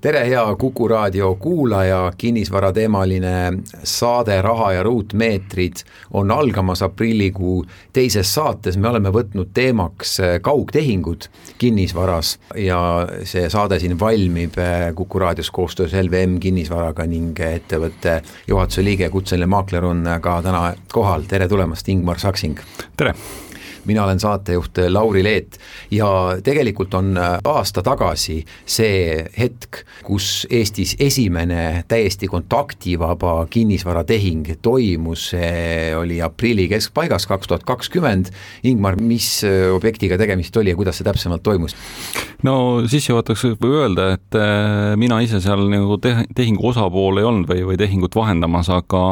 tere, hea Kuku raadio kuulaja, kinnisvarateemaline saade Raha ja ruutmeetrid on algamas aprillikuu teises saates, me oleme võtnud teemaks kaugtehingud kinnisvaras ja see saade siin valmib Kuku raadios koostöös LVM kinnisvaraga ning ettevõtte juhatuse liige, kutseline maakler on ka täna kohal, tere tulemast, Ingmar Saksing! tere! Mina olen saatejuht Lauri Leet ja tegelikult on aasta tagasi see hetk, kus Eestis esimene täiesti kontaktivaba kinnisvaratehing toimus, see oli aprilli keskpaigas, kaks tuhat kakskümmend. Ingmar, mis objektiga tegemist oli ja kuidas see täpsemalt toimus? no sissejuhatuseks võib öelda, et äh, mina ise seal nagu te-, tehingu osapool ei olnud või, või tehingut vahendamas, aga,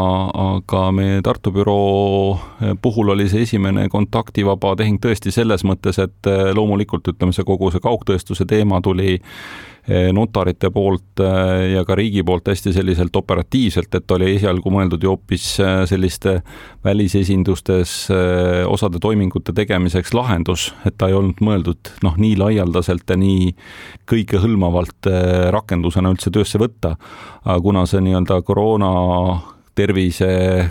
aga meie Tartu büroo puhul oli see esimene kontaktivaba vaba tehing tõesti selles mõttes, et äh, loomulikult ütleme, see kogu see kaugtõestuse teema tuli äh, notarite poolt äh, ja ka riigi poolt hästi selliselt operatiivselt, et oli esialgu mõeldud ju hoopis selliste välisesindustes osade toimingute tegemiseks lahendus, et ta ei olnud mõeldud noh, nii laialdaselt ja nii kõikehõlmavalt rakendusena üldse töösse võtta. aga kuna see nii-öelda koroona tervise,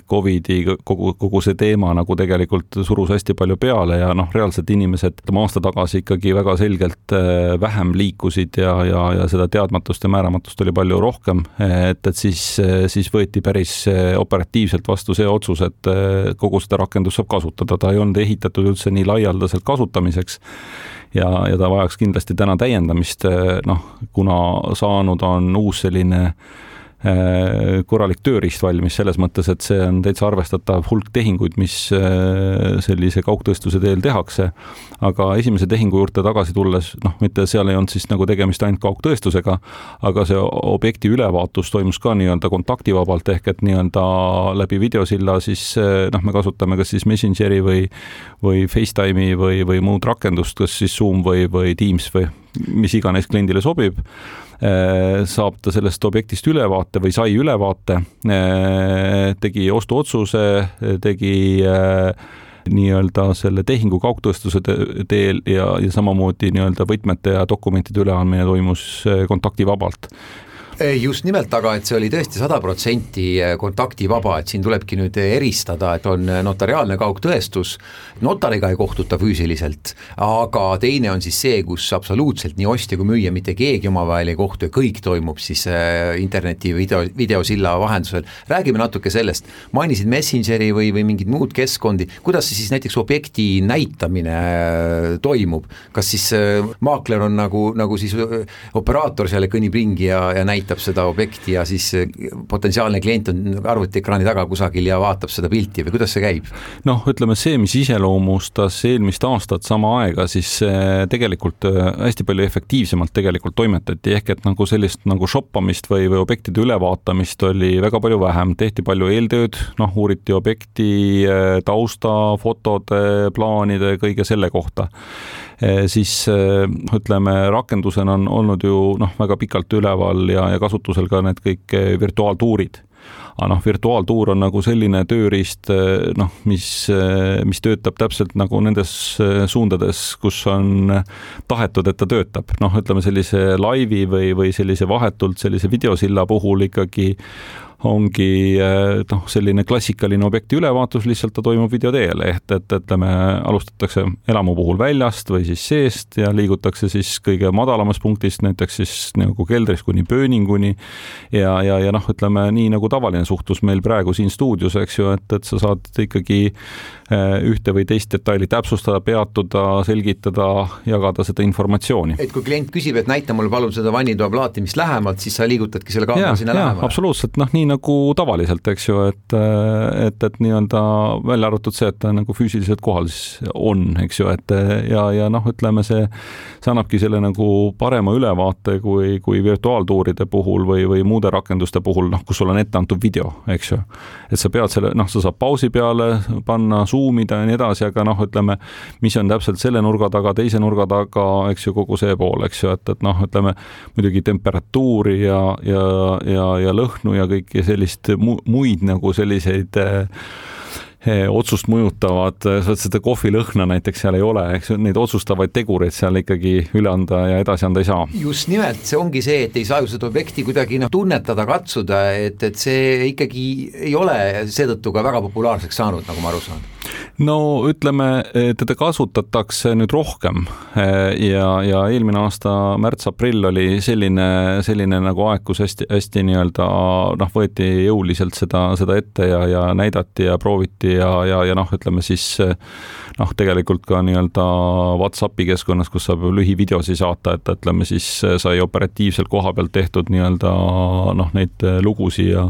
Covidi, kogu, kogu see teema nagu tegelikult surus hästi palju peale ja noh, reaalselt inimesed ütleme aasta tagasi ikkagi väga selgelt äh, vähem liikusid ja, ja, ja seda teadmatust ja määramatust oli palju rohkem, et, et siis, siis võeti päris äh, operatiivselt vastu see otsus, et äh, kogu seda rakendust saab kasutada, ta ei olnud ehitatud üldse nii laialdaselt kasutamiseks ja, ja ta vajaks kindlasti täna täiendamist, noh, kuna saanud on uus selline korralik tööriist valmis, selles mõttes, et see on täitsa arvestatav hulk tehinguid, mis äh, sellise kaugtõestuse teel tehakse. aga esimese tehingu juurde tagasi tulles, noh, mitte seal ei olnud siis nagu tegemist ainult kaugtõestusega, aga see objekti ülevaatus toimus ka nii-öelda kontaktivabalt ehk et nii-öelda läbi videosilla siis äh, noh, me kasutame kas siis Messengeri või, või Facetime'i või, või muud rakendust, kas siis Zoom või, või Teams või mis iganes kliendile sobib Äh, saab ta sellest objektist ülevaate või sai ülevaate, äh, tegi ostuotsuse, tegi äh, nii-öelda selle tehingu kaugtõestuse teel ja, ja samamoodi nii-öelda võtmete ja dokumentide üleandmine toimus kontaktivabalt just nimelt, aga et see oli tõesti sada protsenti eh, kontaktivaba, et siin tulebki nüüd eristada, et on notariaalne kaugtõestus, notariga ei kohtuta füüsiliselt, aga teine on siis see, kus absoluutselt nii ostja kui müüja, mitte keegi omavahel ei kohtu ja kõik toimub siis eh, interneti video, videosilla vahendusel. räägime natuke sellest, mainisid Messengeri või, või mingid muud keskkondi, kuidas siis näiteks objekti näitamine eh, toimub, kas siis maakler on nagu, nagu siis operaator seal kõnnib ringi ja, ja näitab näitab seda objekti ja siis potentsiaalne klient on arvutiekraani taga kusagil ja vaatab seda pilti või kuidas see käib? noh, ütleme see, mis iseloomustas eelmist aastat sama aega, siis tegelikult eh, hästi palju efektiivsemalt tegelikult toimetati, ehk et nagu sellist nagu shoppamist või, või objektide ülevaatamist oli väga palju vähem, tehti palju eeltööd, noh, uuriti objekti eh, tausta, fotode, plaanide, kõige selle kohta Eh, siis ütleme, rakendusena on olnud ju noh, väga pikalt üleval ja, ja kasutusel ka need kõik eh, virtuaaltuurid aga noh, virtuaaltuur on nagu selline tööriist, noh, mis, mis töötab täpselt nagu nendes suundades, kus on tahetud, et ta töötab. noh, ütleme sellise laivi või, või sellise vahetult sellise videosilla puhul ikkagi ongi eh, noh, selline klassikaline objekti ülevaatus, lihtsalt ta toimub video teel, et, et ütleme, alustatakse elamu puhul väljast või siis seest ja liigutakse siis kõige madalamast punktist, näiteks siis nagu keldrist kuni pööninguni. ja, ja, ja noh, ütleme nii nagu tavaline suhtlus meil praegu siin stuudios, eks ju, et, et sa saad ikkagi eh, ühte või teist detaili täpsustada, peatuda, selgitada, jagada seda informatsiooni. et kui klient küsib, et näita mulle palun seda vannitoa plaati, mis lähemalt, siis sa liigutadki selle kaamera sinna lähemale? absoluutselt, noh, nii nagu tavaliselt, eks ju, et, et, et nii-öelda välja arvatud see, et ta nagu füüsiliselt kohal siis on, eks ju, et ja, ja noh, ütleme see, see annabki selle nagu parema ülevaate kui, kui virtuaaltuuride puhul või, või muude rakenduste puhul, noh, kus sul on ette antud video, eks ju. et sa pead selle, noh, sa saad pausi peale panna, zoom ida ja nii edasi, aga noh, ütleme, mis on täpselt selle nurga taga, teise nurga taga, eks ju, kogu see pool, eks ju, et, et noh, ütleme muidugi temperatuuri ja, ja, ja, ja lõhnu ja kõiki sellist mu, muid nagu selliseid eh, eh, otsust mõjutavad, seda kohvilõhna näiteks seal ei ole, eks neid otsustavaid tegureid seal ikkagi üle anda ja edasi anda ei saa. just nimelt, see ongi see, et ei saa ju seda objekti kuidagi noh, tunnetada, katsuda, et, et see ikkagi ei ole seetõttu ka väga populaarseks saanud, nagu ma aru saan no ütleme, teda kasutatakse nüüd rohkem. Ja, ja eelmine aasta märts-aprill oli selline, selline nagu aeg, kus hästi-hästi nii-öelda noh, võeti jõuliselt seda, seda ette ja, ja näidati ja prooviti ja, ja, ja noh, ütleme siis noh, tegelikult ka nii-öelda Whatsappi keskkonnas, kus saab lühivideosi saata, et ütleme siis sai operatiivselt koha pealt tehtud nii-öelda noh, neid lugusid ja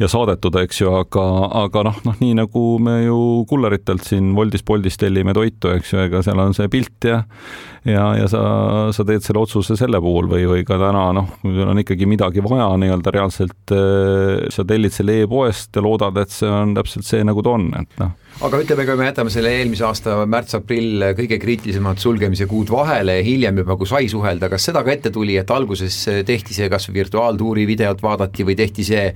ja saadetud, eks ju, aga, aga noh, noh nii nagu me ju kulleritelt siin Woldist, Boltist tellime toitu, eks ju, ega seal on see pilt ja ja, ja sa, sa teed selle otsuse selle puhul või, või ka täna noh, kui sul on ikkagi midagi vaja nii-öelda reaalselt, äh, sa tellid selle e-poest ja loodad, et see on täpselt see, nagu ta on, et noh aga ütleme, kui me jätame selle eelmise aasta märts-aprill kõige kriitilisemad sulgemise kuud vahele ja hiljem juba, kui sai suhelda, kas seda ka ette tuli, et alguses tehti see kas virtuaaltuuri videot vaadati või tehti see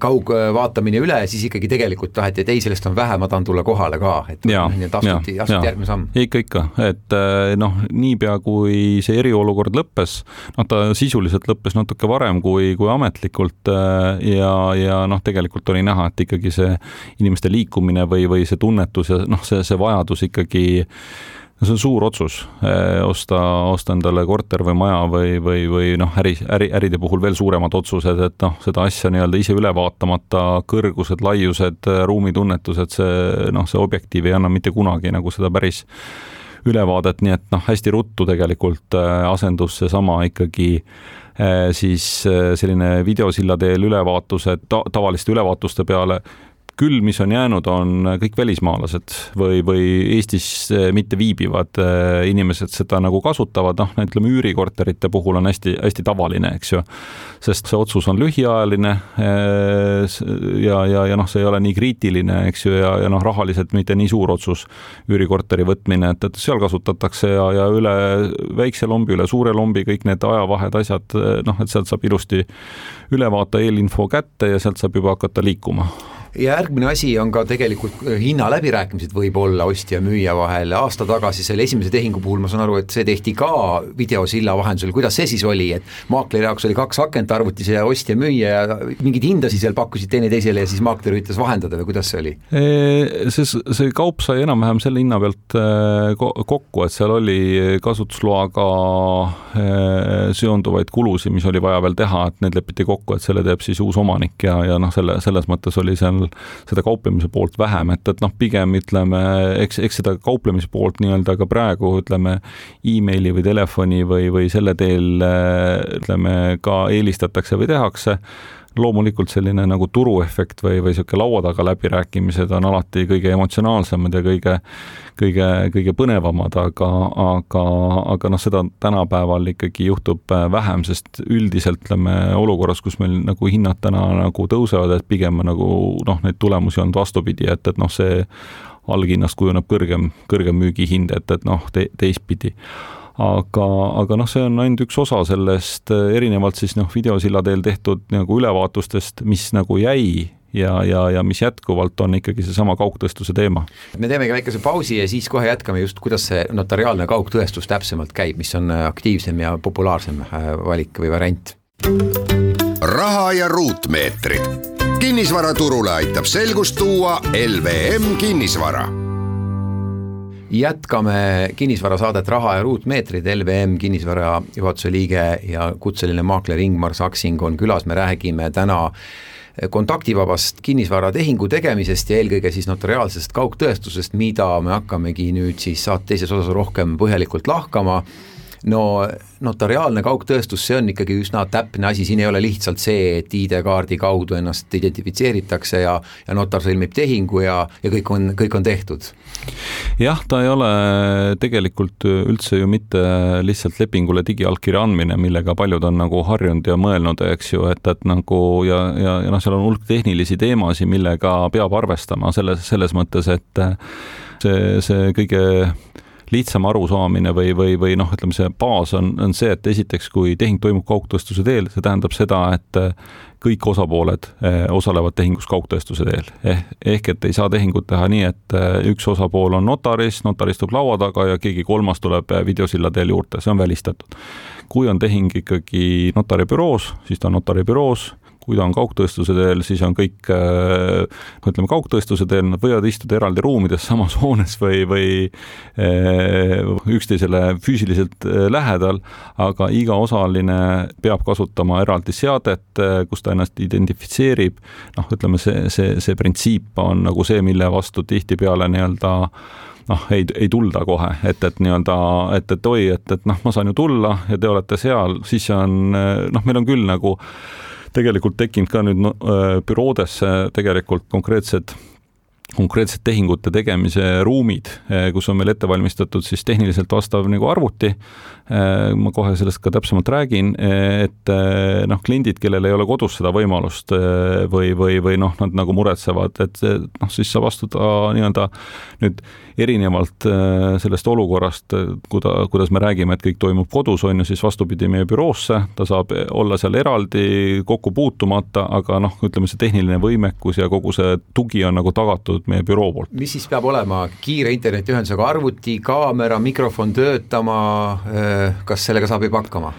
kaugvaatamine üle, siis ikkagi tegelikult taheti, et ei, sellest on vähe, ma tahan tulla kohale ka, et ja, astuti, astuti järgmine samm. ikka, ikka, et eh, noh, niipea kui see eriolukord lõppes, noh, ta sisuliselt lõppes natuke varem kui, kui ametlikult eh, ja, ja noh, tegelikult oli näha, et ikkagi see inimeste liikumine või, või see tunnetus ja noh, see, see vajadus ikkagi no see on suur otsus eh, osta, osta endale korter või maja või, või, või noh, äri, äri, äride puhul veel suuremad otsused, et noh, seda asja nii-öelda ise üle vaatamata, kõrgused, laiused, ruumitunnetused, see noh, see objektiiv ei anna mitte kunagi nagu seda päris ülevaadet, nii et noh, hästi ruttu tegelikult eh, asendus seesama ikkagi eh, siis selline videosilla teel ülevaatused ta, tavaliste ülevaatuste peale küll, mis on jäänud, on kõik välismaalased või, või Eestis mitte viibivad eh, inimesed seda nagu kasutavad, noh, ütleme üürikorterite puhul on hästi-hästi tavaline, eks ju. sest see otsus on lühiajaline eh, ja, ja, ja noh, see ei ole nii kriitiline, eks ju, ja, ja noh, rahaliselt mitte nii suur otsus, üürikorteri võtmine, et, et seal kasutatakse ja, ja üle väikse lombi, üle suure lombi kõik need ajavahed, asjad, noh, et sealt saab ilusti ülevaate eelinfo kätte ja sealt saab juba hakata liikuma ja järgmine asi on ka tegelikult äh, hinnaläbirääkimised võib-olla ostja ja müüja vahel, aasta tagasi selle esimese tehingu puhul ma saan aru, et see tehti ka videosilla vahendusel, kuidas see siis oli, et maakleri jaoks oli kaks akent arvutis ja ostja-müüja ja mingeid hindasid seal pakkusid teineteisele ja siis maakler üritas vahendada või kuidas see oli? See, see kaup sai enam-vähem selle hinna pealt äh, kokku, et seal oli kasutusloaga äh, seonduvaid kulusid, mis oli vaja veel teha, et need lepiti kokku, et selle teeb siis uus omanik ja, ja noh, selle, selles mõttes oli seal seal seda kauplemise poolt vähem, et, et noh, pigem ütleme, eks, eks seda kauplemise poolt nii-öelda ka praegu ütleme emaili või telefoni või, või selle teel ütleme ka eelistatakse või tehakse loomulikult selline nagu turuefekt või, või niisugune laua taga läbirääkimised on alati kõige emotsionaalsemad ja kõige, kõige, kõige põnevamad, aga, aga, aga noh, seda tänapäeval ikkagi juhtub äh, vähem, sest üldiselt ütleme olukorras, kus meil nagu hinnad täna nagu tõusevad, et pigem nagu noh, neid tulemusi on vastupidi, et, et noh, see alghinnast kujuneb kõrgem, kõrgem müügihind, et, et noh te,, teistpidi aga, aga noh, see on ainult üks osa sellest, eh, erinevalt siis noh, videosilla teel tehtud nagu ülevaatustest, mis nagu jäi ja, ja, ja mis jätkuvalt on ikkagi seesama kaugtõestuse teema. me teemegi väikese pausi ja siis kohe jätkame just, kuidas see notariaalne kaugtõestus täpsemalt käib, mis on aktiivsem ja populaarsem äh, valik või variant. raha ja ruutmeetrid. kinnisvaraturule aitab selgust tuua LVM kinnisvara jätkame kinnisvarasaadet Raha ja ruutmeetrid, LVM kinnisvara juhatuse liige ja kutseline maakler Ingmar Saksing on külas, me räägime täna kontaktivabast kinnisvaratehingu tegemisest ja eelkõige siis notariaalsest kaugtõestusest, mida me hakkamegi nüüd siis saate teises osas rohkem põhjalikult lahkama no notariaalne kaugtõestus, see on ikkagi üsna täpne asi, siin ei ole lihtsalt see, et ID-kaardi kaudu ennast identifitseeritakse ja, ja notar sõlmib tehingu ja, ja kõik on, kõik on tehtud. jah, ta ei ole tegelikult üldse ju mitte lihtsalt lepingule digiallkirja andmine, millega paljud on nagu harjunud ja mõelnud, eks ju, et, et nagu ja, ja, ja noh, seal on hulk tehnilisi teemasid, millega peab arvestama selles, selles mõttes, et see, see kõige lihtsam arusaamine või, või, või noh, ütleme see baas on, on see, et esiteks, kui tehing toimub kaugtõestuse teel, see tähendab seda, et kõik osapooled eh, osalevad tehingus kaugtõestuse teel. ehk, ehk et ei saa tehingut teha nii, et eh, üks osapool on notaris, notar istub laua taga ja keegi kolmas tuleb eh, videosilla teel juurde, see on välistatud. kui on tehing ikkagi notari büroos, siis ta on notari büroos kui ta on kaugtõestuse teel, siis on kõik, no äh, ütleme, kaugtõestuse teel, nad võivad istuda eraldi ruumides samas hoones või, või äh, üksteisele füüsiliselt äh, lähedal, aga iga osaline peab kasutama eraldi seadet, kus ta ennast identifitseerib. noh, ütleme see, see, see printsiip on nagu see, mille vastu tihtipeale nii-öelda noh, ei, ei tulda kohe, et, et nii-öelda, et, et oi, et, et noh, ma saan ju tulla ja te olete seal, siis on noh, meil on küll nagu tegelikult tekkinud ka nüüd no, äh, büroodesse tegelikult konkreetsed konkreetsed tehingute tegemise ruumid, äh, kus on meil ette valmistatud siis tehniliselt vastav nagu arvuti. Äh, ma kohe sellest ka täpsemalt räägin, et noh, kliendid, kellel ei ole kodus seda võimalust või, või, või noh, nad nagu muretsevad, et noh, siis saab astuda nii-öelda nüüd erinevalt sellest olukorrast, kuida-, kuidas me räägime, et kõik toimub kodus, on ju, siis vastupidi meie büroosse, ta saab olla seal eraldi, kokku puutumata, aga noh, ütleme see tehniline võimekus ja kogu see tugi on nagu tagatud meie büroo poolt. mis siis peab olema, kiire internetiühendusega arvuti, kaamera, mikrofon töötama, äh, kas sellega saab juba hakkama?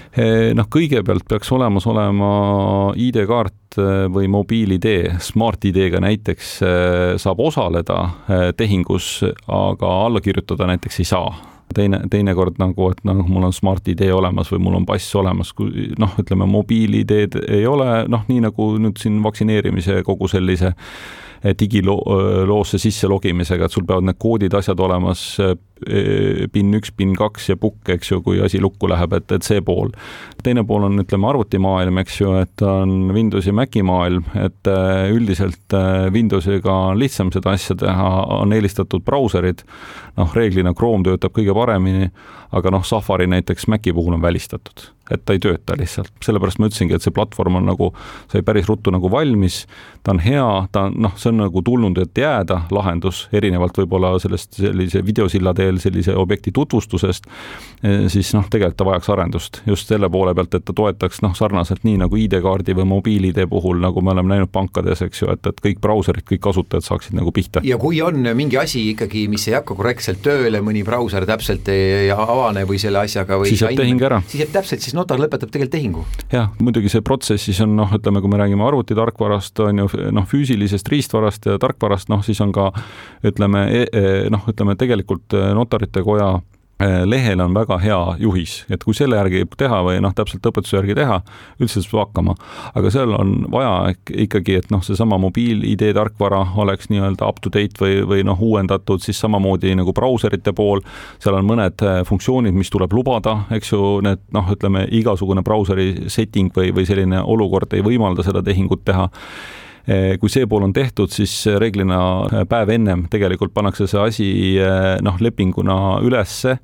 Noh, kõigepealt peaks olemas olema ID-kaart Äh, või mobiil-ID, Smart-ID-ga näiteks äh, saab osaleda äh, tehingus, aga alla kirjutada näiteks ei saa teine, teinekord nagu, et noh, mul on Smart-ID olemas või mul on pass olemas, kui noh, ütleme mobiil-ID-d ei ole, noh, nii nagu nüüd siin vaktsineerimise kogu sellise digiloosse sisse logimisega, et sul peavad need koodid, asjad olemas, PIN üks, PIN kaks ja pukk, eks ju, kui asi lukku läheb, et, et see pool. teine pool on, ütleme, arvutimaailm, eks ju, et on Windows ja Maci maailm, et üldiselt Windowsiga on lihtsam seda asja teha, on eelistatud brauserid, noh, reeglina Chrome töötab kõige paremini, aga noh, Safari näiteks Maci puhul on välistatud et ta ei tööta lihtsalt, sellepärast ma ütlesingi, et see platvorm on nagu, sai päris ruttu nagu valmis, ta on hea, ta on noh, see on nagu tulnud, et jääda lahendus, erinevalt võib-olla sellest sellise videosilla teel sellise objekti tutvustusest, eh, siis noh, tegelikult ta vajaks arendust just selle poole pealt, et ta toetaks noh, sarnaselt nii nagu ID-kaardi või mobiil-ID puhul, nagu me oleme näinud pankades, eks ju, et, et kõik brauserid, kõik kasutajad saaksid nagu pihta. ja kui on mingi asi ikkagi, mis ei hakka korrektselt tööle, mõni brauser täpselt ei avane või selle asjaga või siis jääb tehing ära. siis jääb täpselt, siis notar lõpetab tegelikult tehingu. jah, muidugi see protsessis on noh, ütleme, kui me räägime arvutitarkvarast, on ju noh, füüsilisest riistvarast ja tarkvarast, noh siis on ka ütleme e, e, noh, ütleme tegelikult notarite koja lehel on väga hea juhis, et kui selle järgi teha või noh, täpselt õpetuse järgi teha, üldse saab hakkama. aga seal on vaja ikkagi, et noh, seesama mobiil-ID tarkvara oleks nii-öelda up to date või, või noh, uuendatud siis samamoodi nagu brauserite pool, seal on mõned äh, funktsioonid, mis tuleb lubada, eks ju, need noh, ütleme igasugune brauseri setting või, või selline olukord ei võimalda seda tehingut teha Eh, kui see pool on tehtud, siis reeglina eh, päev ennem tegelikult pannakse see asi eh, noh, lepinguna ülesse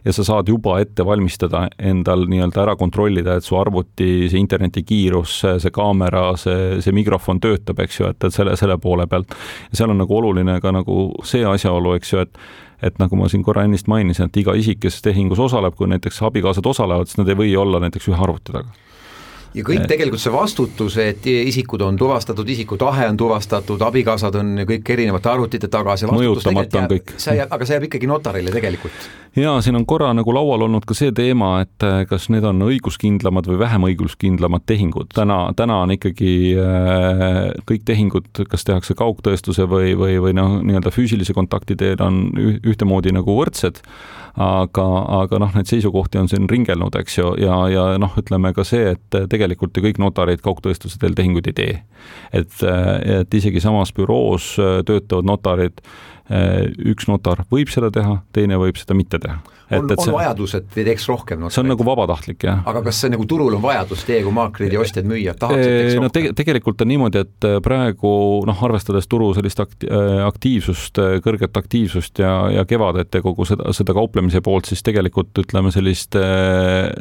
ja sa saad juba ette valmistada endal nii-öelda ära kontrollida, et su arvuti, see internetikiirus, see kaamera, see, see mikrofon töötab, eks ju, et, et selle, selle poole pealt. ja seal on nagu oluline ka nagu see asjaolu, eks ju, et et nagu ma siin korra ennist mainisin, et iga isik, kes tehingus osaleb, kui näiteks abikaasad osalevad, siis nad ei või olla näiteks ühe arvuti taga ja kõik tegelikult see vastutus, et isikud on tuvastatud, isiku tahe on tuvastatud, abikaasad on kõik erinevate arvutite taga, see tegelikult jääb, kõik. see jääb, aga see jääb ikkagi notarile tegelikult. jaa, siin on korra nagu laual olnud ka see teema, et äh, kas need on õiguskindlamad või vähem õiguskindlamad tehingud. täna, täna on ikkagi äh, kõik tehingud, kas tehakse kaugtõestuse või, või, või noh, nii-öelda füüsilise kontakti teel, on ühtemoodi nagu võrdsed aga, aga noh, neid seisukohti on siin ringelnud, eks ju, ja, ja noh, ütleme ka see, et tegelikult ju kõik notarid kaugtõestuse teel tehinguid ei tee. et, et isegi samas büroos töötavad notarid üks notar võib seda teha, teine võib seda mitte teha on, on see, vajadus, et teeks rohkem notareid? see on nagu vabatahtlik, jah. aga kas see nagu turul on vajadus, teie kui maaklerid ja ostjad-müüjad tahaks, et teeks rohkem? no te tegelikult on niimoodi, et äh, praegu noh, arvestades turu sellist akti-, äh, aktiivsust, äh, kõrget aktiivsust ja, ja kevadet ja kogu seda, seda kauplemise poolt, siis tegelikult ütleme, sellist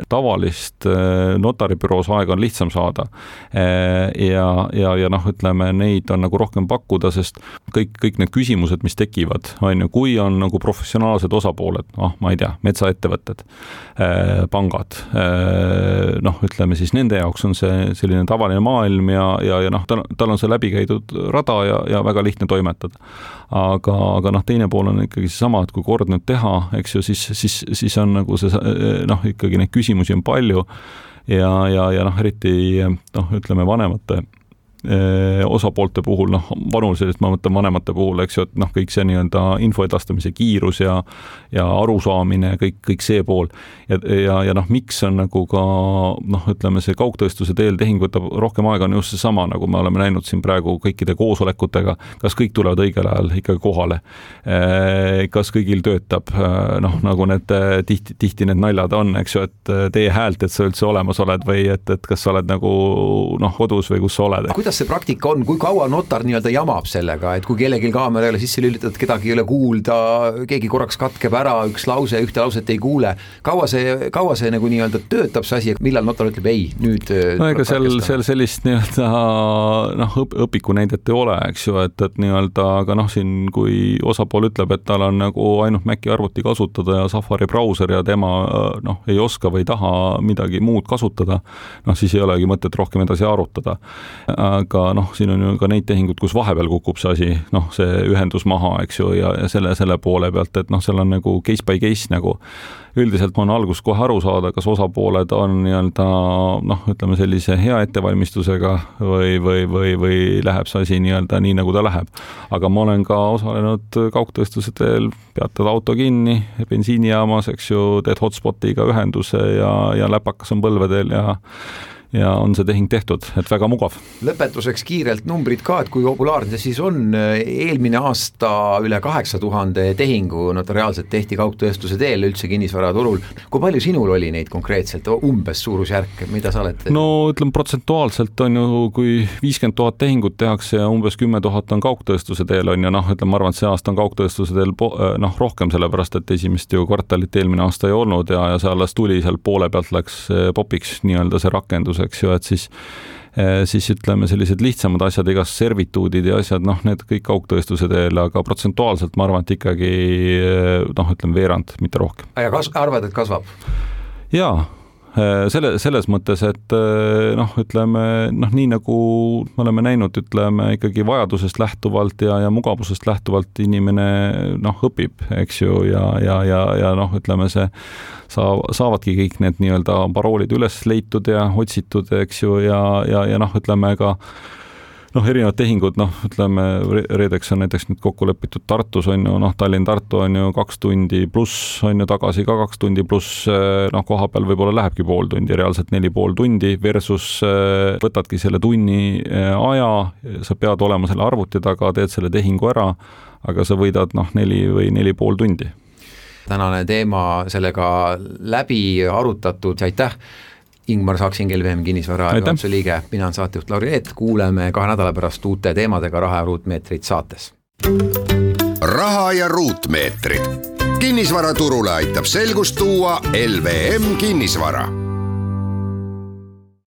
tavalist notaribüroos aega on lihtsam saada. ja, ja, ja noh, ütleme neid on nagu rohkem pakkuda, sest kõik, kõik need küsimused, mis tekivad, on ju, kui on nagu professionaalsed osapooled, noh, ma ei tea, metsaettevõtted, äh, pangad, äh, noh, ütleme siis nende jaoks on see selline tavaline maailm ja, ja, ja noh, tal, tal on see läbi käidud rada ja, ja väga lihtne toimetada. aga, aga noh, teine pool on ikkagi seesama, et kui kord nüüd teha, eks ju, siis, siis, siis on nagu see noh, ikkagi neid küsimusi on palju ja, ja, ja noh, eriti noh, ütleme vanemate osapoolte puhul, noh, vanuselt ma mõtlen vanemate puhul, eks ju, et noh, kõik see nii-öelda info edastamise kiirus ja ja arusaamine, kõik, kõik see pool. ja, ja, ja noh, miks on nagu ka noh, ütleme see kaugtõestuse teel tehing võtab rohkem aega, on just seesama, nagu me oleme näinud siin praegu kõikide koosolekutega, kas kõik tulevad õigel ajal ikkagi kohale, äh, kas kõigil töötab, äh, noh, nagu need tihti, tihti need naljad on, eks ju, et tee häält, et sa üldse olemas oled või et, et kas sa oled nagu noh, kodus või kus sa oled kuidas see praktika on, kui kaua notar nii-öelda jamab sellega, et kui kellelgi kaamera ei ole sisse lülitatud, kedagi ei ole kuulda, keegi korraks katkeb ära, üks lause, ühte lauset ei kuule, kaua see, kaua see nagu nii-öelda töötab, see asi, millal notar ütleb ei, nüüd äh, no ega seal, seal sellist nii-öelda noh, õpiku näidet ei ole, eks ju, et, et nii-öelda, aga noh, siin kui osapool ütleb, et tal on nagu ainult Maci arvuti kasutada ja Safari brauser ja tema noh, ei oska või ei taha midagi muud kasutada, noh siis ei olegi mõtet rohkem edasi arutada aga noh, siin on ju ka neid tehinguid, kus vahepeal kukub see asi, noh, see ühendus maha, eks ju, ja, ja selle, selle poole pealt, et noh, seal on nagu case by case nagu üldiselt on alguses kohe aru saada, kas osapooled on nii-öelda noh, ütleme sellise hea ettevalmistusega või, või, või, või läheb see asi nii-öelda nii, nagu ta läheb. aga ma olen ka osalenud kaugtõestuse teel, peatad auto kinni bensiinijaamas, eks ju, teed hotspotiga ühenduse ja, ja läpakas on põlvedel ja ja on see tehing tehtud, et väga mugav. lõpetuseks kiirelt numbrid ka, et kui populaarne see siis on, eelmine aasta üle kaheksa tuhande tehingu notariaalselt tehti kaugtõestuse teel üldse kinnisvaraturul, kui palju sinul oli neid konkreetselt, umbes suurusjärk, mida sa oled? no ütleme protsentuaalselt on ju, kui viiskümmend tuhat tehingut tehakse ja umbes kümme tuhat on kaugtõestuse teel, on ju noh, ütleme, ma arvan, et see aasta on kaugtõestuse teel noh, rohkem, sellepärast et esimest ju kvartalit eelmine aasta ei olnud ja, ja see alles tuli, seal poole pealt läks popiks nii-öelda see rakendus, küsimus, eks ju, et siis eh, siis ütleme, sellised lihtsamad asjad, igas servituudid ja asjad, noh, need kõik kaugtõestuse teel, aga protsentuaalselt ma arvan, et ikkagi eh, noh, ütleme veerand, mitte rohkem. ja kas arvad, et kasvab? jaa selle, selles mõttes, et äh, noh, ütleme noh, nii nagu me oleme näinud, ütleme ikkagi vajadusest lähtuvalt ja, ja mugavusest lähtuvalt inimene noh, õpib, eks ju, ja, ja, ja, ja noh, ütleme see saa-, saavadki kõik need nii-öelda paroolid üles leitud ja otsitud, eks ju, ja, ja, ja noh, ütleme ka noh, erinevad tehingud, noh, ütleme, reedeks on näiteks nüüd kokku lepitud Tartus on ju, noh, Tallinn-Tartu on ju kaks tundi pluss on ju tagasi ka kaks tundi pluss, eh, noh, koha peal võib-olla lähebki pool tundi, reaalselt neli pool tundi versus eh, võtadki selle tunni eh, aja, sa pead olema selle arvuti taga, teed selle tehingu ära, aga sa võidad noh, neli või neli pool tundi. Tänane teema sellega läbi arutatud, aitäh Ingmar Saksin, LVM kinnisvara juhatuse liige, mina olen saatejuht Lauri Eet, kuuleme kahe nädala pärast uute teemadega Raha ja ruutmeetrid saates. raha ja ruutmeetrid. kinnisvaraturule aitab selgust tuua LVM kinnisvara